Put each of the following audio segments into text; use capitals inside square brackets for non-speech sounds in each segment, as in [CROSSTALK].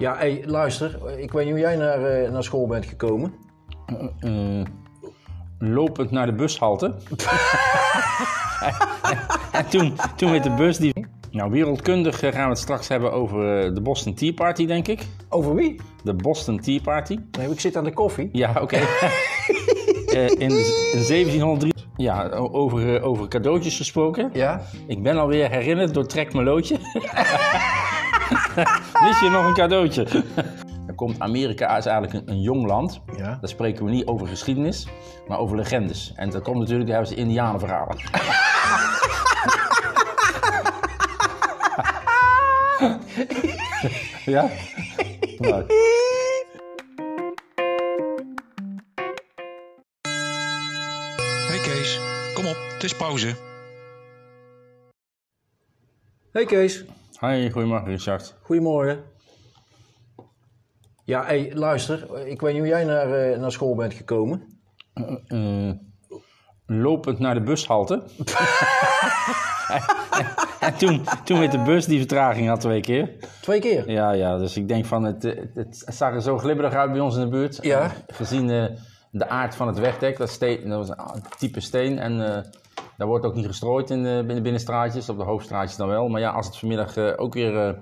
Ja, hey, luister. Ik weet niet hoe jij naar, eh, naar school bent gekomen. Eh, lopend naar de bushalte. [LAUGHS] en toen, toen met de bus die... Nou, wereldkundig eh, gaan we het straks hebben over eh, de Boston Tea Party, denk ik. Over wie? De Boston Tea Party. Nee, ik zit aan de koffie. Ja, oké. [LAUGHS] Eh, in, in 1703... Ja, over, eh, over cadeautjes gesproken. Ja? Ik ben alweer herinnerd door Trek mijn loodje. [LAUGHS] Wist je nog een cadeautje? Dan [LAUGHS] komt Amerika is eigenlijk een, een jong land. Ja. Daar spreken we niet over geschiedenis, maar over legendes. En dat komt natuurlijk, daar hebben ze indianenverhalen. [LAUGHS] ja? Nou, Hey Kees, kom op, het is pauze. Hey Kees. Hi, goedemorgen Richard. Goedemorgen. Ja, hey, luister. Ik weet niet hoe jij naar, eh, naar school bent gekomen. Eh, lopend naar de bushalte. [LAUGHS] en toen, toen met de bus die vertraging had twee keer. Twee keer. Ja, ja, dus ik denk van het, het, het zag er zo glibberig uit bij ons in de buurt. Ja. Eh, Gezien eh, de aard van het wegdek, dat, steen, dat was een type steen en eh, daar wordt ook niet gestrooid in de, de binnenstraatjes, op de hoofdstraatjes dan wel. Maar ja, als het vanmiddag eh, ook weer eh,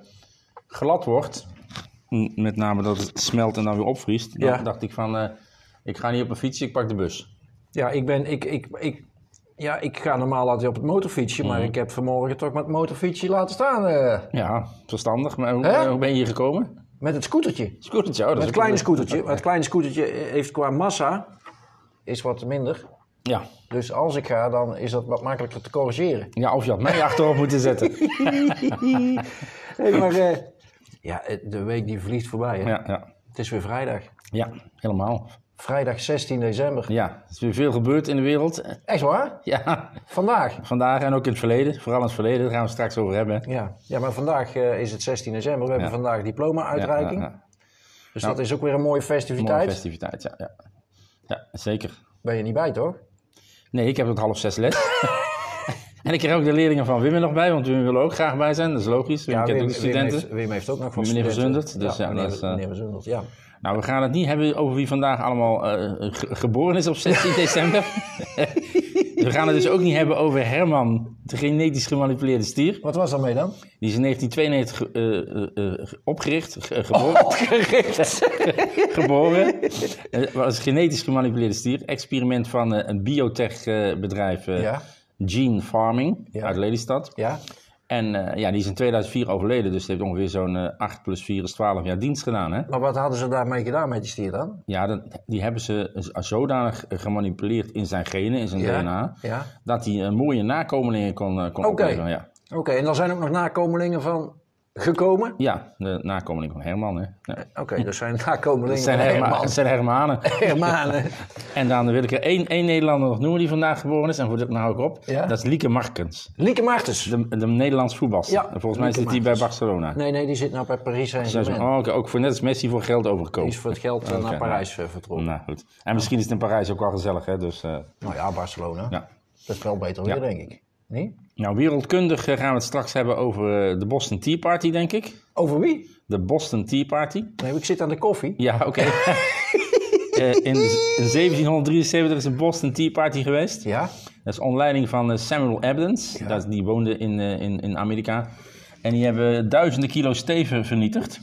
glad wordt, met name dat het smelt en dan weer opvriest, dan Ja. dacht ik van, eh, ik ga niet op een fietsje, ik pak de bus. Ja, ik ben... Ik, ik, ik, ja, ik ga normaal altijd op het motorfietsje, maar Mhm. ik heb vanmorgen toch met het motorfietsje laten staan. eh, Ja, verstandig, maar hoe, Hè? eh, hoe ben je hier gekomen? met het scootertje. Scootertje, oh, dat Met het kleine scootertje. Het kleine scootertje heeft qua massa is wat minder. Ja. Dus als ik ga, dan is dat wat makkelijker te corrigeren. ja, of je had mij achterop moeten zetten. [LAUGHS] Maar eh, ja, eh, de week die vliegt voorbij. Hè? Ja, ja. Het is weer vrijdag. ja, helemaal. Vrijdag 16 december. Ja, er is weer veel gebeurd in de wereld. Echt waar? Ja, Vandaag? vandaag en ook in het verleden. Vooral in het verleden, daar gaan we straks over hebben. Ja, ja maar vandaag eh, is het 16 december. We hebben vandaag diploma-uitreiking. Ja. Dus dat is ook weer een mooie festiviteit. Mooie festiviteit, ja, ja. Ja, zeker. Ben je niet bij, toch? Nee, ik heb tot half zes les. [LAUGHS] en ik krijg ook de leerlingen van Wim er nog bij, want Wim wil er ook graag bij zijn. Dat is logisch. Wim kent ook de studenten. heeft, Wim heeft ook nog voor Meneer. Verzundert, dus ja, meneer, is, eh, meneer Verzundert, ja. Nou, we gaan het niet hebben over wie vandaag allemaal eh, ge- geboren is op 16 [LAUGHS] december. [LAUGHS] we gaan het dus ook niet hebben over Herman, de genetisch gemanipuleerde stier. Wat was daarmee dan? Die is in 1992 ge- eh, eh, eh, opgericht, ge- geboren. Opgericht. [LAUGHS] geboren. Het was een genetisch gemanipuleerde stier. Experiment van een biotech-bedrijf, Ja. Gene Farming, Ja. uit Lelystad. Ja? En eh, ja, die is in 2004 overleden, dus die heeft ongeveer zo'n eh 8 plus 4 is 12 jaar dienst gedaan. Hè? Maar wat hadden ze daarmee gedaan met die stier dan? Ja, dat, die hebben ze zodanig gemanipuleerd in zijn genen, in zijn Ja. DNA, Ja. dat hij eh, mooie nakomelingen kon, eh, kon Oké. opleveren. Ja. Oké, en dan zijn ook nog nakomelingen van gekomen? ja, de nakomeling van Herman. Hè? Ja. Oké, dat zijn nakomelingen Dat [LAUGHS] zijn, van Herma, Herman. dat zijn Hermanen. [LAUGHS] Hermanen. [LAUGHS] En dan wil ik er één, één Nederlander nog noemen die vandaag geboren is. En voor dit nou ook op. Ja? Dat is Lieke Markens. Lieke Martens. De, de Nederlands voetbalster. Ja, En Volgens mij Lieke zit die bij Martens. Barcelona. Nee, nee, die zit nou bij Paris Saint-Germain. oh, ook voor net als Messi voor geld Die overgekomen. is voor het geld eh, naar nou. Parijs eh, vertrokken. Nou goed. En misschien is het in Parijs ook wel gezellig, hè? Dus, eh, Nou ja, Barcelona. ja. Dat is wel beter weer, denk ik. Nee? Nou, wereldkundig eh, gaan we het straks hebben over eh, de Boston Tea Party, denk ik. Over wie? De Boston Tea Party. Nee, ik zit aan de koffie. Ja, oké. [LAUGHS] Eh, in, in 1773 is een Boston Tea Party geweest. Ja? Dat is onder leiding van Samuel Adams. Dat, die woonde in, in, in Amerika. En die hebben duizenden kilo steven vernietigd.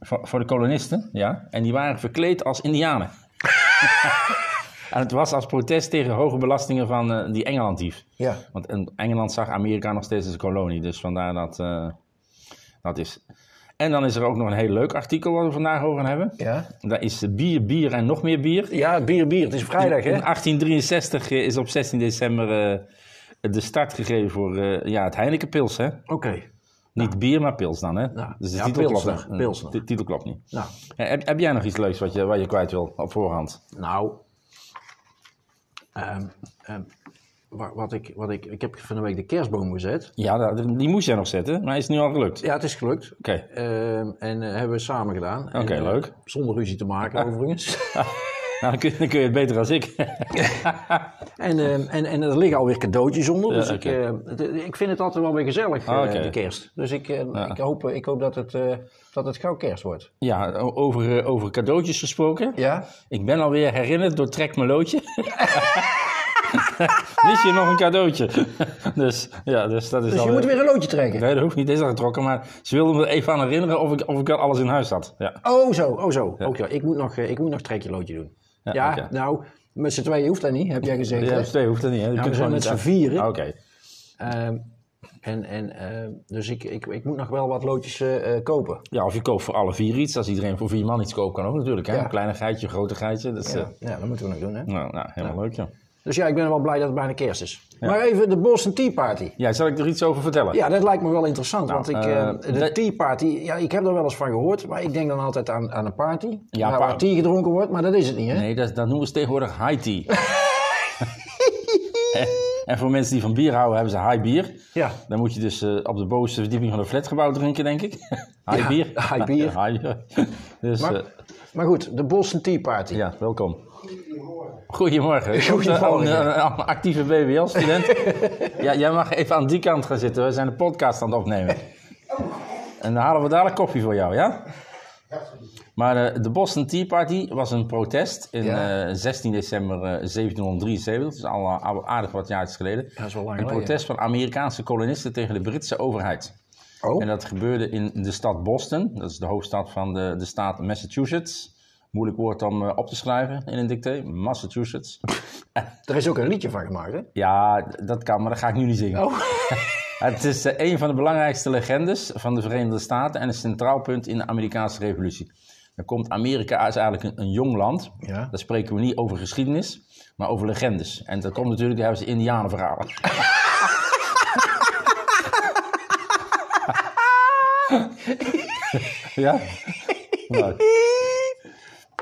Voor, voor de kolonisten, ja. En die waren verkleed als indianen. [LAUGHS] en het was als protest tegen hoge belastingen van eh, die Engeland hief. Ja. Want in Engeland zag Amerika nog steeds als een kolonie. Dus vandaar dat eh, dat is. En dan is er ook nog een heel leuk artikel waar we vandaag over gaan hebben. Ja? Dat is bier, bier en nog meer bier. Ja, bier, bier. Het is vrijdag, In hè? 1863 is op 16 december eh, de start gegeven voor eh, ja, het Heinekenpils. Hè? Oké. Niet bier, maar pils dan. Hè? Nou, dus de ja, titel klopt, niet. Pilsner. De titel klopt niet. Nou, Eh, heb, heb jij nog iets leuks wat je, wat je kwijt wil op voorhand? nou. Ehm, ehm, wa- wat ik, wat ik, ik heb van de week de kerstboom gezet. Ja, dat- die moest jij nog zetten, maar is het nu al gelukt? Ja, het is gelukt. Oké. Ehm, en eh, hebben we samen gedaan. Oké, eh, leuk. zonder ruzie te maken, [LAUGHS] overigens. [LAUGHS] [LAUGHS] dan, kun je, dan kun je het beter als ik. [LAUGHS] En, eh, en, en er liggen alweer cadeautjes onder. Dus Ja, ik, oké. eh, de- ik vind het altijd wel weer gezellig, eh, Ah, oké. de kerst. Dus ik, eh, ik, hoop, ik hoop dat het, eh, dat het gauw kerst wordt. ja, over, eh, over cadeautjes gesproken. Ja? Ik ben alweer herinnerd door Trek mijn loodje. [LAUGHS] Wist je nog een cadeautje? dus ja, dus dat is Dus je moet weer een loodje trekken. Nee, dat hoeft niet, dit is al getrokken. Maar ze wilden me even aan herinneren of ik, of ik al alles in huis had. Ja. Oh zo, oh zo. Ja. Ik moet nog, eh, ik moet nog trekje loodje doen. Ja, nou, met z'n tweeën hoeft dat niet, heb jij gezegd. Ja, hè? twee hoeft er niet. Hè? Je we kunt zijn gewoon met z'n vieren. Ah, Oké. Ehm, en, en, eh, dus ik, ik, ik moet nog wel wat loodjes eh, eh, kopen. Ja, of je koopt voor alle vier iets. Als iedereen voor vier man iets koopt, kan ook natuurlijk. Hè? Ja. Een kleine geitje, een grote geitje. Dat is, Ja, eh, ja, dat moeten we nog doen. Hè? nou, nou, helemaal leuk, ja. Dus ja, ik ben wel blij dat het bijna kerst is. Maar even de Boston Tea Party. Ja, zal ik er iets over vertellen? Ja, dat lijkt me wel interessant. want ik, eh, eh, de Tea Party, ja, ik heb er wel eens van gehoord. Maar ik denk dan altijd aan, aan een party. Ja, waar, pa- waar tea gedronken wordt, maar dat is het niet, hè? Nee, dat, dat noemen ze tegenwoordig high tea. [LAUGHS] en, en voor mensen die van bier houden, hebben ze high bier. Ja. Dan moet je dus eh, op de bovenste verdieping van een flatgebouw drinken, denk ik. [LAUGHS] high Ja, bier. high bier. [LAUGHS] High bier. dus Maar, maar goed, de Boston Tea Party. ja, welkom. Goedemorgen. [LAUGHS] Goedemorgen. Een, een, een actieve BWL-student. [LAUGHS] ja, jij mag even aan die kant gaan zitten. We zijn de podcast aan het opnemen. En dan halen we dadelijk koffie voor jou, ja? Maar eh, de Boston Tea Party was een protest in Ja. eh, 16 december eh, 1773. Dat is al eh, aardig wat jaartjes geleden. Dat is wel lang Een geleden. protest van Amerikaanse kolonisten tegen de Britse overheid. Oh, En dat gebeurde in de stad Boston. Dat is de hoofdstad van de, de staat Massachusetts. Moeilijk woord om eh, op te schrijven in een dicté. Massachusetts. [LAUGHS] er is ook een liedje van gemaakt, hè? Ja, dat kan, maar dat ga ik nu niet zingen. Oh. [LAUGHS] Het is eh, een van de belangrijkste legendes van de Verenigde Staten en een centraal punt in de Amerikaanse revolutie. Dan komt Amerika is eigenlijk een, een jong land. Ja. Daar spreken we niet over geschiedenis, maar over legendes. En dat komt natuurlijk, daar hebben ze indianenverhalen. [LAUGHS] ja? Nou.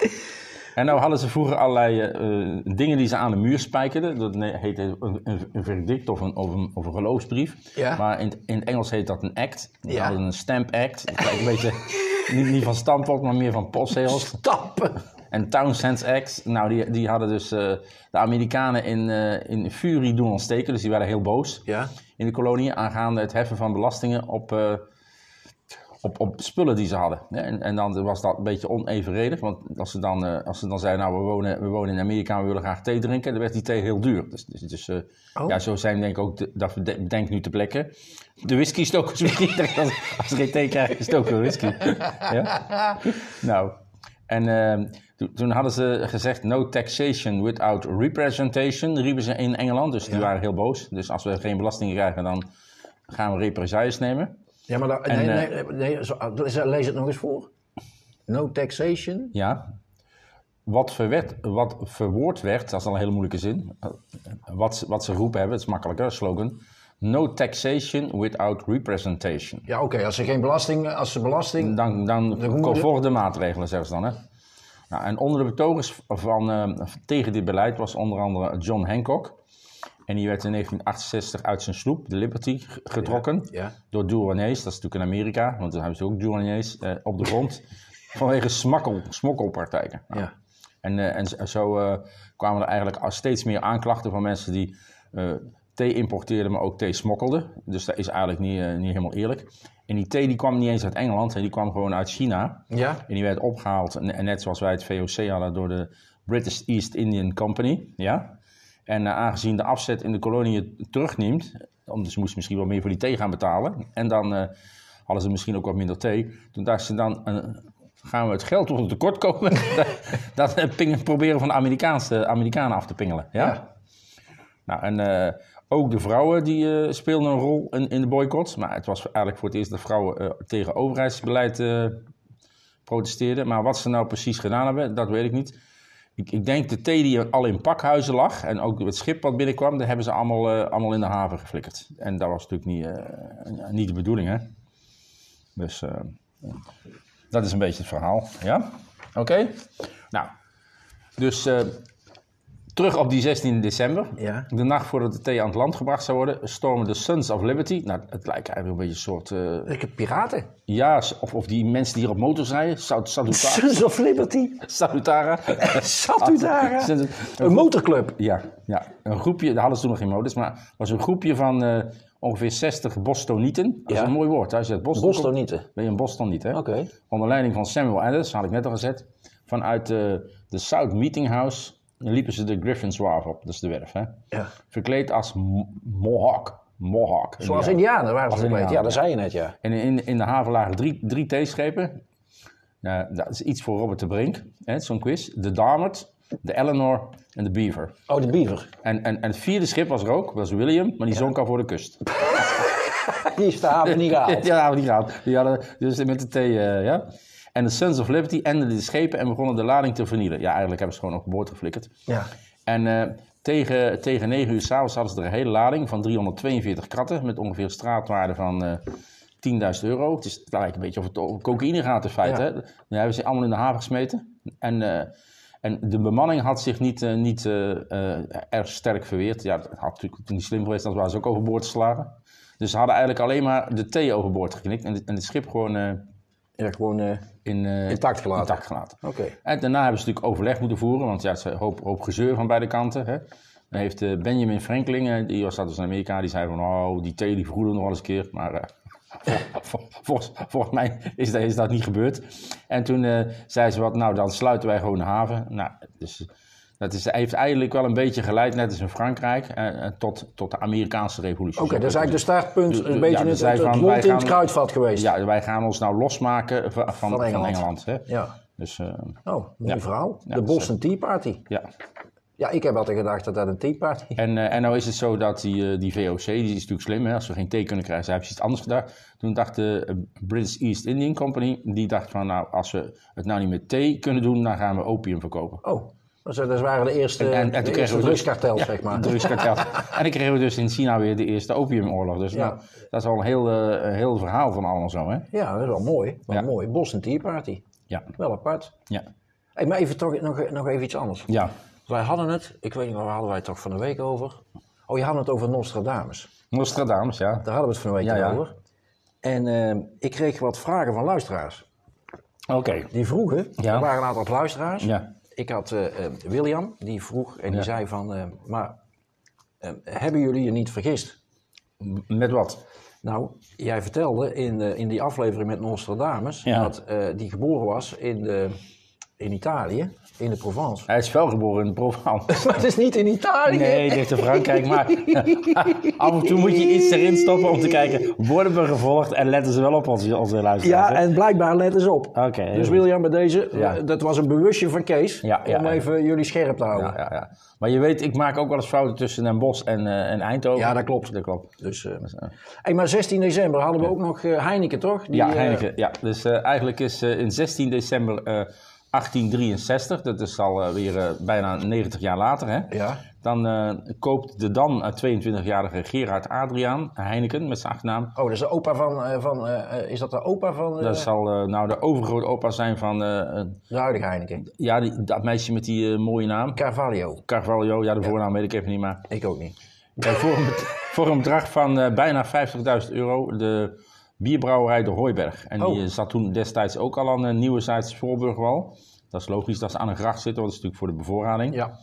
[LAUGHS] En nou hadden ze vroeger allerlei eh, dingen die ze aan de muur spijkerden. Dat heette een, een, een verdict of een, of een, of een geloofsbrief. Ja. Maar in, het- in het Engels heet dat een act. Ze Ja. hadden een stamp act. Dat lijkt een beetje, [LAUGHS] niet, niet van stamppot, maar meer van postzegels. Tappen. En Townsend's Act, nou die, die hadden dus eh, de Amerikanen in, eh, in furie doen ontsteken. Dus die waren heel boos Ja. in de kolonie aangaande het heffen van belastingen op, op, op spullen die ze hadden. En, en dan was dat een beetje onevenredig, want als ze dan, eh, als ze dan zeiden, nou we wonen, we wonen in Amerika en we willen graag thee drinken, dan werd die thee heel duur. Dus, dus, dus, eh, Oh. ja, zo zijn denk ik ook, de, dat bede- bedenk nu te plekken. De whisky stokers misschien, [LAUGHS] als, als ze geen thee krijgen, stoken we whisky. ja? Nou, en eh, toen- hadden ze gezegd no taxation without representation, riepen ze in Engeland. Dus die waren heel boos. Dus als we geen belastingen krijgen, dan gaan we represailles nemen. Ja, maar dan, En, nee, eh, nee, nee, zo- ah, lees het nog eens voor. No taxation. Ja. Wat, wat verwoord werd, dat is al een hele moeilijke zin. Eh, Wat, ze- wat ze roepen hebben, het is makkelijker, slogan. No taxation without representation. Ja, oké, als ze geen belasting, als ze belasting... Dan, dan moeten- conforme maatregelen, zeggen ze dan. Hè? Nou, en onder de betogers van, eh, tegen dit beleid was onder andere John Hancock. En die werd in 1968 uit zijn sloep, de Liberty, getrokken. Ja. Door douaniers, dat is natuurlijk in Amerika, want dan hebben ze ook douaniers eh, op de grond. [LAUGHS] vanwege smokkel, smokkelpraktijken. Nou, Ja. En, eh, en zo- eh, kwamen er eigenlijk steeds meer aanklachten van mensen die eh, thee importeerden, maar ook thee smokkelden. Dus dat is eigenlijk niet, niet helemaal eerlijk. En die thee die kwam niet eens uit Engeland, die kwam gewoon uit China. Ja? En die werd opgehaald, en, en net zoals wij het VOC hadden, door de British East Indian Company. Ja? En eh, aangezien de afzet in de kolonie het terugneemt, omdat ze moesten misschien wel meer voor die thee gaan betalen. En dan eh, hadden ze misschien ook wat minder thee. Toen dachten ze dan, eh, gaan we het geld onder tekort komen. [LAUGHS] dat pingen- proberen van de Amerikaanse, Amerikanen af te pingelen. Ja? Ja. Nou, en ook de vrouwen die speelden een rol in, in de boycott. Maar het was eigenlijk voor het eerst dat vrouwen tegen overheidsbeleid protesteerden. Maar wat ze nou precies gedaan hebben, dat weet ik niet. Ik, denk de thee die al in pakhuizen lag en ook het schip wat binnenkwam, daar hebben ze allemaal, eh, allemaal in de haven geflikkerd. En dat was natuurlijk niet, eh, niet de bedoeling, hè. Dus eh, dat is een beetje het verhaal, ja? Oké? Nou, dus terug op die 16 december. Ja. De nacht voordat de thee aan het land gebracht zou worden, stormen de Sons of Liberty. Nou, het lijkt eigenlijk een beetje een soort... Ik heb piraten. ja, of, of die mensen die hier op motors rijden. Sal- Salutara. [LAUGHS] Sons of Liberty. Salutara. [LAUGHS] Satudara. [LAUGHS] Een motorclub. Ja, ja, een groepje, daar hadden ze toen nog geen motors, maar het was een groepje van eh, ongeveer 60 Bostonieten. Dat Ja. is een mooi woord. Als je het Boston Bostonieten. Ben je een Bostoniet, hè? Oké. Onder leiding van Samuel Adams, had ik net al gezet. Vanuit eh, de South Meeting House liepen ze de Griffin's Wharf op, dat is de werf, hè? Ja. Verkleed als Mo- Mohawk. Mohawk. Zoals Indianen. Waren ze verkleed. Ja, dat zei je net, ja. En in, in de haven lagen drie, drie theeschepen. Nou, dat is iets voor Robert de Brink, hè, zo'n quiz. De Dartmouth, de Eleanor en de Beaver. Oh, de beaver. En, en, en het vierde schip was er ook, dat was William, maar die zonk al voor de kust. [LAUGHS] Die is de haven niet gehaald. [LAUGHS] ja, hebben we niet gehaald. Die hadden dus met de thee, eh, ja. En de Sons of Liberty enden de schepen en begonnen de lading te vernielen. Ja, eigenlijk hebben ze gewoon overboord geflikkerd. Ja. En eh, tegen, tegen 9 uur s'avonds hadden ze er een hele lading van 342 kratten met ongeveer straatwaarde van eh 10.000 euro. Het is gelijk een beetje of het over cocaïne gaat in feite. Ja. Hè? Hebben ze allemaal in de haven gesmeten. En, eh, en de bemanning had zich niet, eh, niet eh, eh, erg sterk verweerd. Ja, dat had natuurlijk niet slim geweest, anders waren ze ook overboord geslagen. Dus ze hadden eigenlijk alleen maar de thee overboord geknikt en, en het schip gewoon eh, Ja, gewoon... eh, in, eh, Intact gelaten. intact gelaten. Oké. En daarna hebben ze natuurlijk overleg moeten voeren, want ja, het is een hoop, hoop gezeur van beide kanten. Hè. Dan heeft eh, Benjamin Franklin, die was dat dus in Amerika, die zei van, oh, die thee die vergoeden nog wel eens een keer. Maar [LAUGHS] vol- vol- volgens, mij is dat, is dat niet gebeurd. En toen zei ze wat, nou dan sluiten wij gewoon de haven. Nou, dus dat is, heeft eigenlijk wel een beetje geleid, net als in Frankrijk, eh, eh, tot, tot de Amerikaanse revolutie. Oké, dat is eigenlijk de startpunt, Dus- een ja, beetje dus het, zij het, van, in het kruidvat geweest. Ja, wij gaan ons nou losmaken van, van, van Engeland. Engeland. hè. Ja. Dus eh, Oh, mooi Ja. verhaal. Ja, de is- Boston Tea Party. ja. Ja, ik heb altijd gedacht dat dat een Tea Party En, eh, en nou is het zo dat die, eh, die VOC, die is natuurlijk slim, hè? als we geen thee kunnen krijgen, zij hebben ze iets anders gedacht. Toen dacht de eh, British East Indian Company, die dacht van nou, als we het nou niet met thee kunnen doen, dan gaan we opium verkopen. Oh, dus, dat waren de eerste, En- en de eerste dus- zeg maar. [LAUGHS] en dan kregen we dus in China weer de eerste opiumoorlog. Dus nou, dat is al een heel, eh, heel verhaal van allemaal zo, hè? Ja, dat is wel mooi. Wel mooi. Boston Tea Party. Ja, Wel apart. ja, Hey, maar even toch, nog, nog even iets anders. ja. Wij hadden het, ik weet niet waar hadden wij het toch van de week over? Oh, je had het over Nostradamus. Nostradamus, ja. Daar hadden we het van de week Ja, ja. over. En eh, ik kreeg wat vragen van luisteraars. Oké. Die vroegen, Ja. er waren een aantal luisteraars. Ja. Ik had eh, eh, William, die vroeg en die Ja. zei van, eh, maar hebben jullie je niet vergist? Met wat? Nou, jij vertelde in, in die aflevering met Nostradamus Ja. dat die geboren was in, de, in Italië, in de Provence. Hij is wel geboren in Provence. [LAUGHS] Maar het is niet in Italië. Nee, dit heeft in Frankrijk, maar [LAUGHS] af en toe moet je iets erin stoppen om te kijken, worden we gevolgd en letten ze wel op onze, onze luisteraars? Ja, hè? en blijkbaar let eens op. Oké, dus. William, bij deze, Ja. eh, dat was een bewustje van Kees, Ja, ja, om ja. even jullie scherp te houden. Ja, ja, ja. Maar je weet, ik maak ook wel eens fouten tussen Den Bosch en, eh, en Eindhoven. Ja, dat klopt. Dat klopt. Dus, eh, hey, maar 16 december hadden we ook nog Heineken, toch? Die, ja, Heineken. Ja. Dus eigenlijk is in 16 december 1863, dat is al eh, weer eh, bijna 90 jaar later, hè? ja. dan eh, koopt de dan eh, 22-jarige Gerard Adriaan Heineken met zijn achternaam. Oh, dat is de opa van, van is dat de opa van Dat zal nou de overgrote opa zijn van de huidige Heineken? ja, die, dat meisje met die mooie naam. Carvalho. Carvalho, ja, de voornaam weet ik even niet, maar Ik ook niet. Voor, een, voor een bedrag van bijna 50.000 euro de bierbrouwerij de Hooiberg. En die Oh. zat toen destijds ook al aan de Nieuwe Zijds Voorburgwal. Dat is logisch dat ze aan een gracht zitten, want dat is natuurlijk voor de bevoorrading. Ja.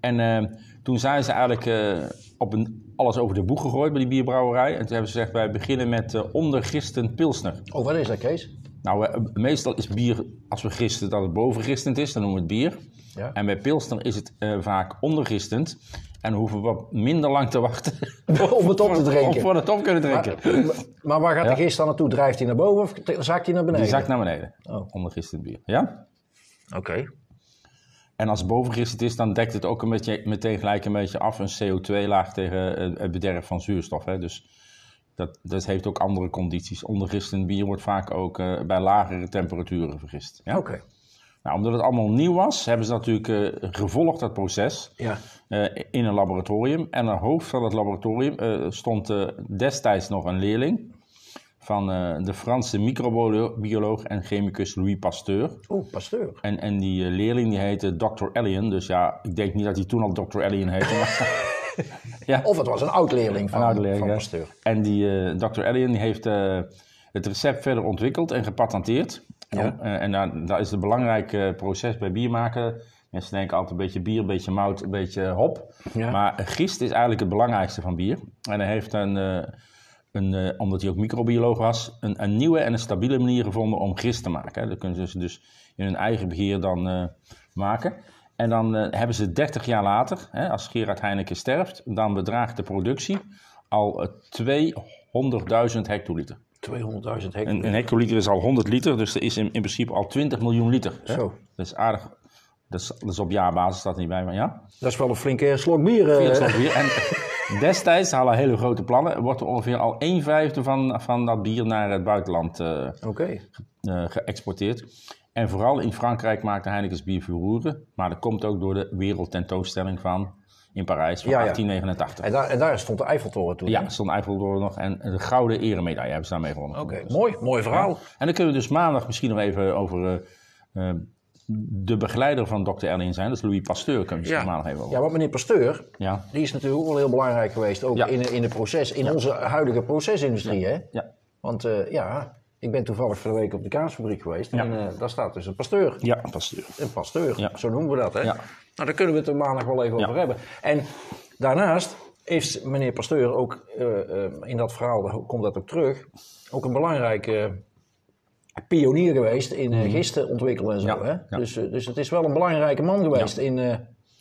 En eh, toen zijn ze eigenlijk eh, op een, alles over de boeg gegooid bij die bierbrouwerij. En toen hebben ze gezegd, wij beginnen met eh ondergisten pilsner. Oh, wat is dat, Kees? Nou, meestal is bier, als we gisten, dat het bovengistend is, dan noemen we het bier. Ja. En bij pilsner is het eh, vaak ondergistend. En hoeven we wat minder lang te wachten. [LAUGHS] Om het op te Om drinken. voor het op kunnen drinken. Maar, maar waar gaat Ja. de gist dan naartoe? Drijft hij naar boven of zakt hij naar beneden? Die zakt naar beneden. Oh. Ondergistend bier. Ja? Oké. En als het bovengistend is, dan dekt het ook een beetje, meteen gelijk een beetje af. Een CO2-laag tegen eh, het bederf van zuurstof. Hè? Dus dat, dat heeft ook andere condities. Ondergistend bier wordt vaak ook eh, bij lagere temperaturen vergist. Ja? Oké. Nou, omdat het allemaal nieuw was, hebben ze natuurlijk eh, gevolgd dat proces Ja. eh, in een laboratorium. En aan het hoofd van het laboratorium eh, stond destijds nog een leerling van de Franse microbioloog en chemicus Louis Pasteur. Oeh, Pasteur. En, en die leerling die heette Dr. Alien. Dus ja, ik denk niet dat hij toen al Dr. Alien heette. Maar, [LAUGHS] ja, Of het was een oud-leerling van, van ja. Pasteur. En die Dr. Alien die heeft het recept verder ontwikkeld en gepatenteerd. Ja. Eh, en daar, daar is het belangrijk eh, proces bij bier maken. Mensen denken altijd een beetje bier, een beetje mout, een beetje hop. Ja. Maar gist is eigenlijk het belangrijkste van bier. En hij heeft een, eh, een, omdat hij ook microbioloog was, een, een nieuwe en een stabiele manier gevonden om gist te maken. Dat kunnen ze dus in hun eigen beheer dan maken. En dan hebben ze 30 jaar later, hè, als Gerard Heineken sterft, dan bedraagt de productie al eh, 200.000 hectoliter. 200.000 hectare. Een, een hectoliter is al 100 liter, dus er is in, in principe al 20 miljoen liter. Hè? Zo. Dat is aardig. Dat is, dat is op jaarbasis, staat niet bij, maar ja. Dat is wel een flinke slok bier. eh. Veel slok bier. En [LAUGHS] destijds hadden hele grote plannen. Wordt er ongeveer al 1 vijfde van, van dat bier naar het buitenland eh, eh, geëxporteerd. En vooral in Frankrijk maakte Heineken's bier furoren. Maar dat komt ook door de wereldtentoonstelling van in Parijs van Ja, ja. 1889. En daar, en daar stond de Eiffeltoren toen. Ja, stond Eiffeltoren nog en de gouden eremedaille hebben ze daarmee gewonnen. Oké, mooi. Mooi verhaal. En dan kunnen we dus maandag misschien nog even over eh, eh, de begeleider van Dr. Erling zijn. Dat is Louis Pasteur, kunnen we misschien maandag even over. Ja, want meneer Pasteur, Ja. die is natuurlijk ook wel heel belangrijk geweest. Ook in, in, de proces, in onze huidige procesindustrie. Hè? Ja. Want eh, ja, ik ben toevallig van de week op de kaasfabriek geweest. Ja. En eh, daar staat dus een Pasteur. Ja, Pasteur. Een pasteur, Ja. zo noemen we dat. Hè? Ja. Nou, daar kunnen we het er maandag wel even over hebben. En daarnaast is meneer Pasteur ook, eh, eh, in dat verhaal daar komt dat ook terug, ook een belangrijke pionier geweest in eh, gisten ontwikkelen en zo. Mhm. Hè? Dus, dus het is wel een belangrijke man geweest in...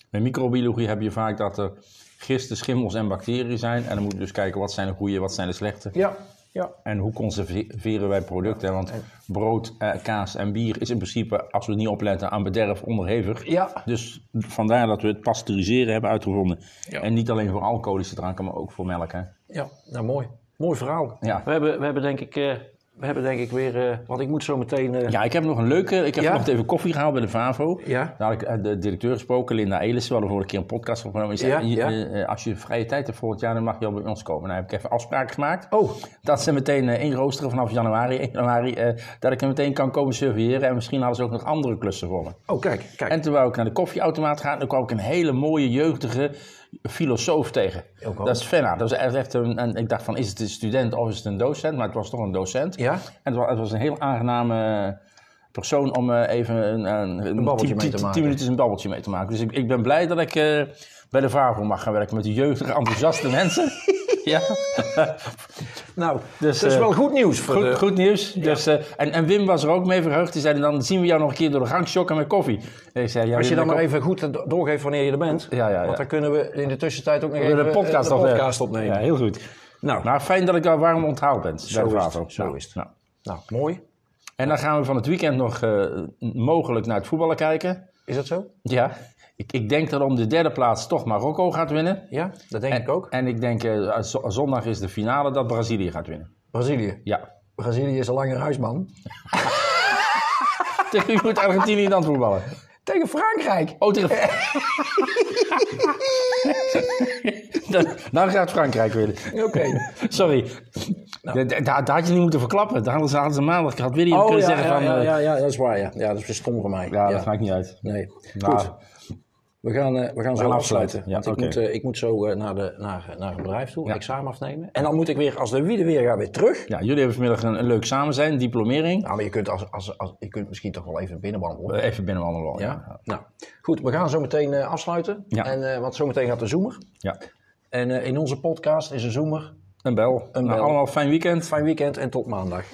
Bij microbiologie heb je vaak dat er gisten, schimmels en bacteriën zijn. En dan moet je dus kijken wat zijn de goede, wat zijn de slechte. ja, ja, En hoe conserveren wij producten. Want brood, eh, kaas en bier is in principe, als we het niet opletten, aan bederf onderhevig. ja. Dus vandaar dat we het pasteuriseren hebben uitgevonden. Ja. En niet alleen voor alcoholische dranken, maar ook voor melk. Hè? Ja, nou mooi. Mooi verhaal. Ja. We, hebben, we hebben denk ik, eh, we hebben denk ik weer, eh, want ik moet zo meteen... eh, Ja, ik heb nog een leuke. Ik heb Ja? nog even koffie gehaald bij de VAVO. Ja. Daar had ik eh, de directeur gesproken, Linda Elissen. We hadden vorige keer een podcast opgenomen. Zei, Ja, als je vrije tijd hebt volgend jaar, dan mag je al bij ons komen. Nou heb ik even afspraken gemaakt. Oh, Dat ze meteen eh, inroosteren vanaf januari, [LAUGHS] 1 januari. dat ik er meteen kan komen surveilleren. En misschien hadden ze ook nog andere klussen voor me. oh kijk, kijk. En toen wou ik naar de koffieautomaat gaan. Dan kwam ik een hele mooie, jeugdige filosoof tegen. Dat is Fenna. Dat was echt een, en ik dacht van, is het een student of is het een docent? Maar het was toch een docent. Ja? En het was, het was een heel aangename persoon om eh, even een, een, een babbeltje mee te maken. tien minuutjes een babbeltje mee te maken. Dus ik, ik ben blij dat ik eh, bij de VAVO mag gaan werken met die jeugdige, enthousiaste [LAUGHS] mensen. ja. Nou, Dus, dat is eh, wel goed nieuws voor Goed, de... goed nieuws. Dus, en, en Wim was er ook mee verheugd. Die zei, dan zien we jou nog een keer door de gang shocken met koffie. En ik zei, ja, Als je dan maar even goed do- doorgeeft wanneer je er bent. Ja, ja, ja. Want dan kunnen we in de tussentijd ook nog even de podcast, de podcast opnemen. Ja, heel goed. Nou, Maar fijn dat ik al warm onthaald ben. Zo bij is VAVO. het, zo Nou, is het. nou. nou, mooi. En dan gaan we van het weekend nog eh, mogelijk naar het voetballen kijken. Is dat zo? Ja. Ik, ik denk dat om de derde plaats toch Marokko gaat winnen. Ja, dat denk en, ik ook. En ik denk eh, zo- zondag is de finale dat Brazilië gaat winnen. Brazilië. Ja. Brazilië is een langer huisman. [LAUGHS] Tegen wie moet Argentinië dan voetballen? Tegen Frankrijk. Oh, tegen... [LAUGHS] [LAUGHS] dan, dan gaat Frankrijk winnen. Oké. [LAUGHS] Sorry. Da- Daar had je niet moeten verklappen. Daar hadden ze, hadden ze maandag gehad weer Oh kunnen ja, zeggen ja, van... ja, eh, ja, ja, dat is waar. Ja, ja dat is weer stom van mij. ja, ja. dat maakt niet uit. Nee. Nou, Goed. We gaan, eh, we gaan zo gaan afsluiten. afsluiten. Ja, want ik, moet, eh, ik moet zo naar, de, naar, naar een bedrijf toe, Ja. examen afnemen. En dan moet ik weer, als de wiede weer gaat, weer terug. Ja, jullie hebben vanmiddag een, een leuk samen zijn, diplomering. Nou, maar je kunt, als, als, als, je kunt misschien toch wel even binnenwandelen. Even binnenwandelen. Ja? Nou, goed. We gaan zo meteen afsluiten. Ja. En, want zo meteen gaat de zoomer. ja. En eh, in onze podcast is een zoomer. Een bel. Een Nou, bel. allemaal fijn weekend. Fijn weekend en tot maandag.